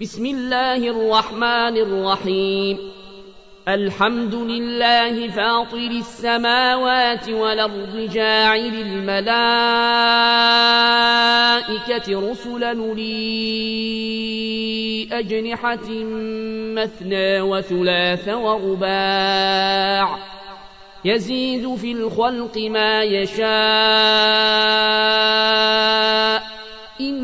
بسم الله الرحمن الرحيم الحمد لله فاطر السماوات والأرض جاعل الملائكة رسلا لي أجنحة مثنى وثلاث ورباع يزيد في الخلق ما يشاء إن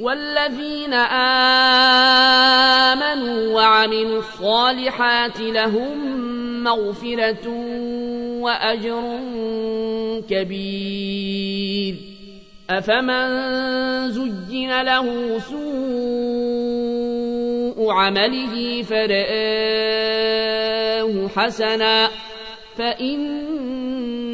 والذين آمنوا وعملوا الصالحات لهم مغفرة وأجر كبير. أفمن زين له سوء عمله فرآه حسنا فإن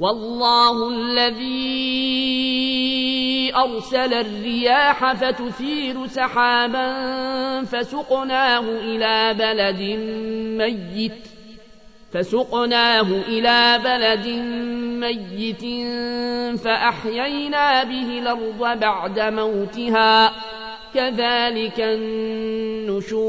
والله الذي أرسل الرياح فتثير سحابا فسقناه إلى بلد ميت فسقناه إلى بلد ميت فأحيينا به الأرض بعد موتها كذلك النشور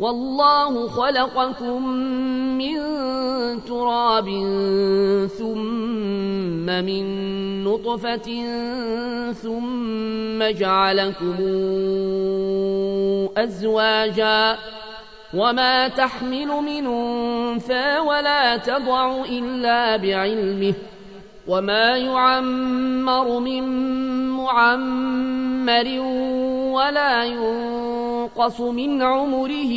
والله خلقكم من تراب ثم من نطفة ثم جعلكم أزواجا وما تحمل من أنثى ولا تضع إلا بعلمه وما يعمر من معمر ولا ينقص من عمره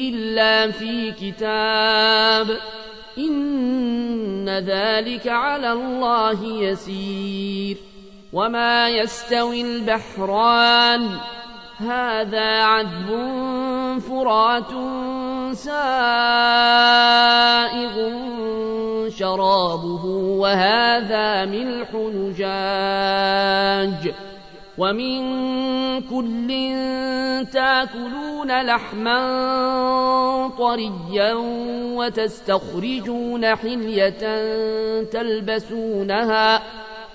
إلا في كتاب إن ذلك على الله يسير وما يستوي البحران هذا عذب فرات سائغ شرابه وهذا ملح نجاج ومن كل تاكلون لحما طريا وتستخرجون حلية تلبسونها.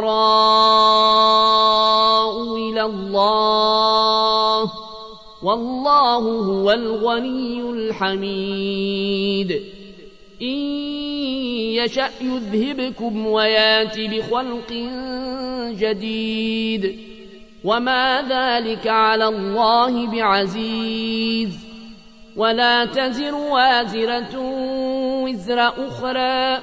الفقراء إلى الله والله هو الغني الحميد. إن يشأ يذهبكم ويأت بخلق جديد. وما ذلك على الله بعزيز. ولا تزر وازرة وزر أخرى.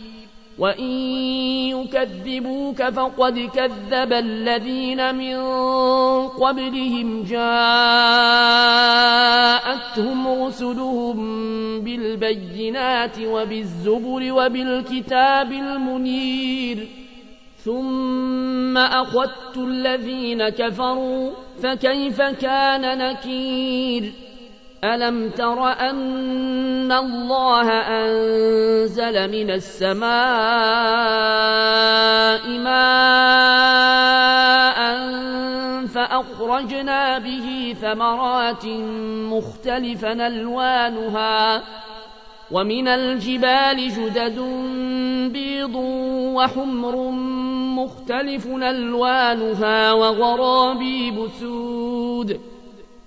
وإن يكذبوك فقد كذب الذين من قبلهم جاءتهم رسلهم بالبينات وبالزبر وبالكتاب المنير ثم أخذت الذين كفروا فكيف كان نكير ألم تر أن الله أنزل من السماء ماء فأخرجنا به ثمرات مختلفا ألوانها ومن الجبال جدد بيض وحمر مختلف ألوانها وغرابيب سود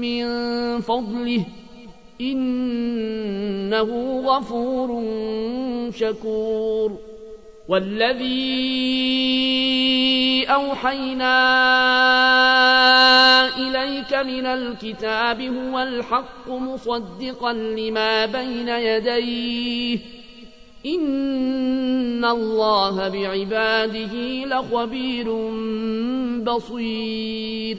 من فضله إنه غفور شكور والذي أوحينا إليك من الكتاب هو الحق مصدقا لما بين يديه إن الله بعباده لخبير بصير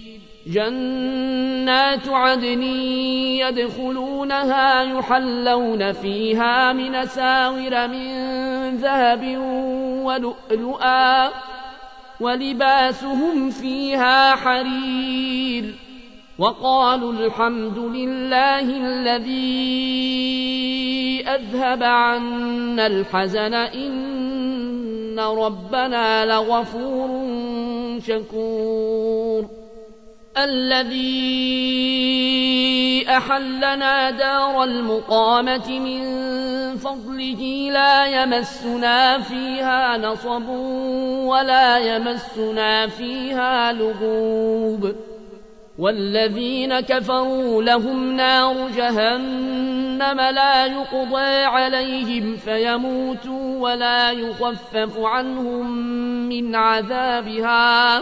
جنات عدن يدخلونها يحلون فيها من ساور من ذهب ولؤلؤا ولباسهم فيها حرير وقالوا الحمد لله الذي أذهب عنا الحزن إن ربنا لغفور شكور الذي أحلنا دار المقامة من فضله لا يمسنا فيها نصب ولا يمسنا فيها لغوب والذين كفروا لهم نار جهنم لا يقضى عليهم فيموتوا ولا يخفف عنهم من عذابها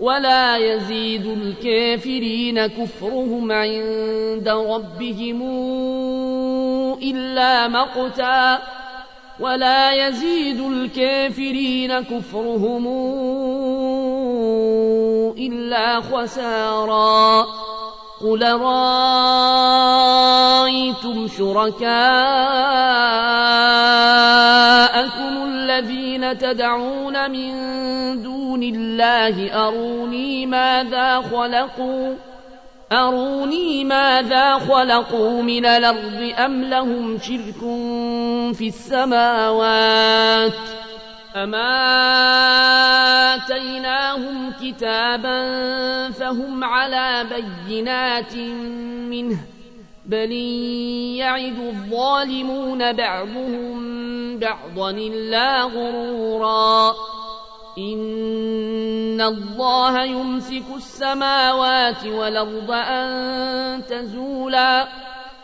ولا يزيد الكافرين كفرهم عند ربهم إلا مقتا ولا يزيد الكافرين كفرهم إلا خسارا قل رأيتم شركاءكم الذين تدعون من دون الله أروني ماذا خلقوا؟ أروني ماذا خلقوا من الأرض أم لهم شرك في السماوات؟ أما آتيناهم كتابا فهم على بينات منه بل يعد الظالمون بعضهم بعضا إلا غرورا إن الله يمسك السماوات والأرض أن تزولا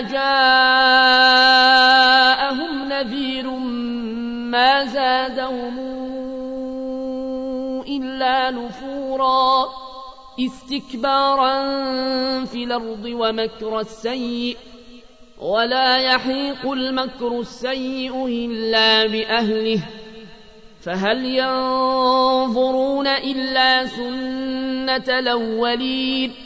جاءهم نذير ما زادهم إلا نفورا استكبارا في الأرض ومكر السيئ ولا يحيق المكر السيء إلا بأهله فهل ينظرون إلا سنة الأولين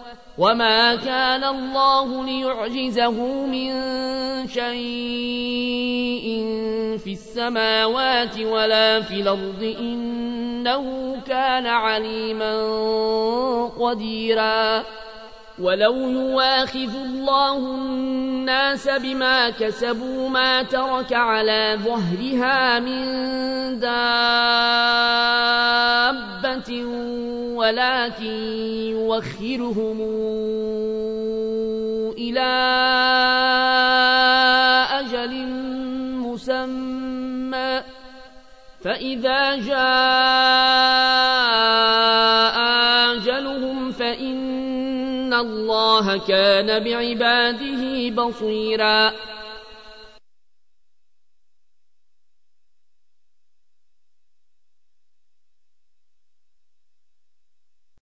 وما كان الله ليعجزه من شيء في السماوات ولا في الأرض إنه كان عليما قديرا ولو يواخذ الله الناس بما كسبوا ما ترك على ظهرها من دابة ولكن يوخرهم إلى أجل مسمى فإذا جاء الله كان بعباده بصيراً